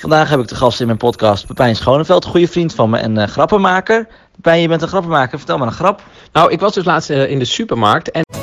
Vandaag heb ik de gast in mijn podcast Pepijn Schoneveld, goede vriend van me en uh, grappenmaker. Pepijn, je bent een grappenmaker. Vertel maar een grap. Nou, ik was dus laatst eh, in de supermarkt en...